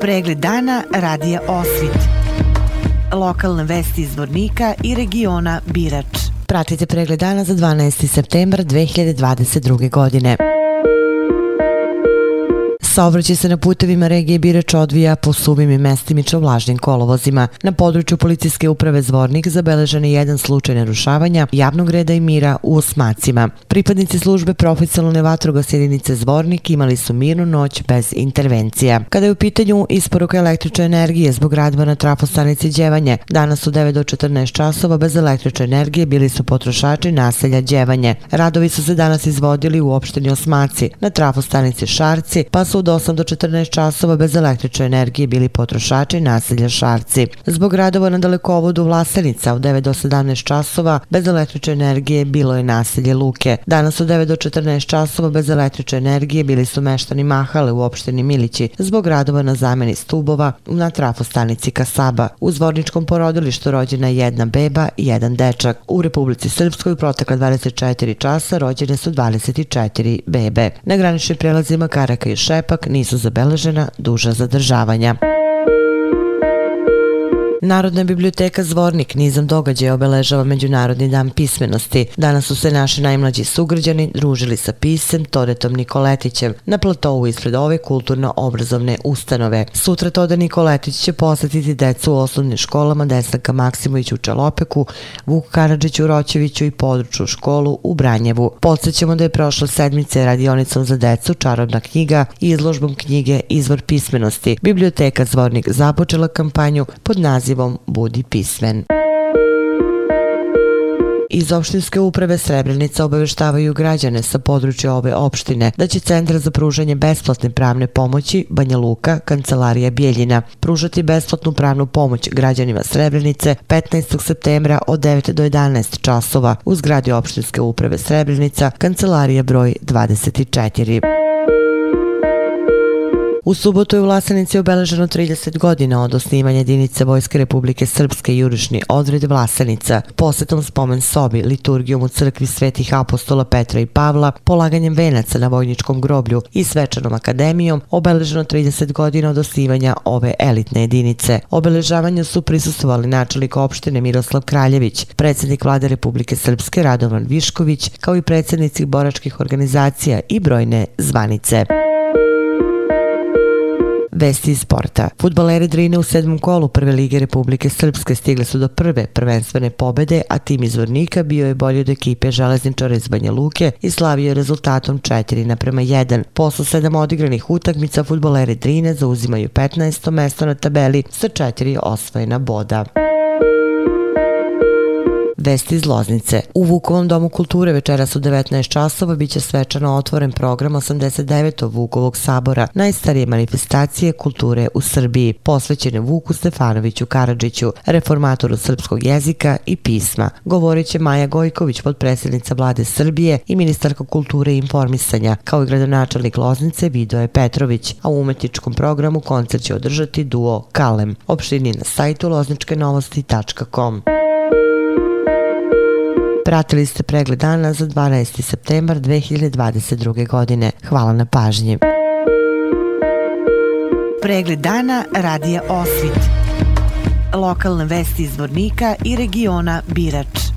Pregled dana radija Osvit. Lokalne vesti iz Vornika i regiona Birač. Pratite pregled dana za 12. septembar 2022. godine. Saobraćaj se na putevima regije Birač odvija po suvim i mestimično vlažnim kolovozima. Na području policijske uprave Zvornik zabeležen je jedan slučaj narušavanja javnog reda i mira u Osmacima. Pripadnici službe profesionalne vatrogas jedinice Zvornik imali su mirnu noć bez intervencija. Kada je u pitanju isporuka električne energije zbog radba na trafostanici Đevanje, danas u 9 do 14 časova bez električne energije bili su potrošači naselja Đevanje. Radovi su se danas izvodili u opštini Osmaci, na trafostanici Šarci, pa su od 8 do 14 časova bez električne energije bili potrošači naselja Šarci. Zbog radova na dalekovodu Vlasenica od 9 do 17 časova bez električne energije bilo je naselje Luke. Danas od 9 do 14 časova bez električne energije bili su meštani Mahale u opštini Milići zbog radova na zameni stubova na trafostanici Kasaba. U zvorničkom porodilištu rođena je jedna beba i jedan dečak. U Republici Srpskoj u protekla 24 časa rođene su 24 bebe. Na graničnim prelazima Karaka i Šepak ipak nisu zabeležena duža zadržavanja. Narodna biblioteka Zvornik nizam događaja obeležava Međunarodni dan pismenosti. Danas su se naši najmlađi sugrađani družili sa pisem Todetom Nikoletićem na platovu ispred ove kulturno-obrazovne ustanove. Sutra Toda Nikoletić će posjetiti decu u osnovnim školama Desanka Maksimović u Čalopeku, Vuk Karadžić u Roćeviću i području školu u Branjevu. Podsećamo da je prošla sedmice radionicom za decu Čarobna knjiga i izložbom knjige Izvor pismenosti. Biblioteka Zvornik započela kampanju pod nazivom nazivom Budi pismen. Iz opštinske uprave Srebrenica obaveštavaju građane sa područja ove opštine da će Centar za pružanje besplatne pravne pomoći Banja Luka, Kancelarija Bijeljina, pružati besplatnu pravnu pomoć građanima Srebrenice 15. septembra od 9 do 11 časova u zgradi opštinske uprave Srebrenica, Kancelarija broj 24. U subotu je u Vlasenici obeleženo 30 godina od osnivanja jedinice Vojske Republike Srpske jurišni odred Vlasenica, posjetom spomen sobi, liturgijom u crkvi svetih apostola Petra i Pavla, polaganjem venaca na vojničkom groblju i svečanom akademijom, obeleženo 30 godina od osnivanja ove elitne jedinice. Obeležavanju su prisustovali načelik opštine Miroslav Kraljević, predsjednik vlade Republike Srpske Radovan Višković, kao i predsjednici boračkih organizacija i brojne zvanice. Vesti iz sporta. Futbaleri Drine u sedmom kolu Prve lige Republike Srpske stigle su do prve prvenstvene pobede, a tim iz Vornika bio je bolji od ekipe Železničara iz Banja Luke i slavio rezultatom 4 naprema 1. Posle sedam odigranih utakmica, futbaleri Drine zauzimaju 15. mesto na tabeli sa četiri osvojena boda. Vesti iz Loznice. U Vukovom domu kulture večeras u 19 časova biće svečano otvoren program 89. Vukovog sabora, najstarije manifestacije kulture u Srbiji, posvećene Vuku Stefanoviću Karadžiću, reformatoru srpskog jezika i pisma. Govorit će Maja Gojković, podpredsjednica vlade Srbije i ministarka kulture i informisanja, kao i gradonačelnik Loznice Vidoje Petrović, a u umetničkom programu koncert će održati duo Kalem. Opštini na sajtu lozničkenovosti.com. Pratili ste pregled dana za 12. septembar 2022. godine. Hvala na pažnji. Pregled dana radija Osvit. Lokalne vesti iz Vornika i regiona Birač.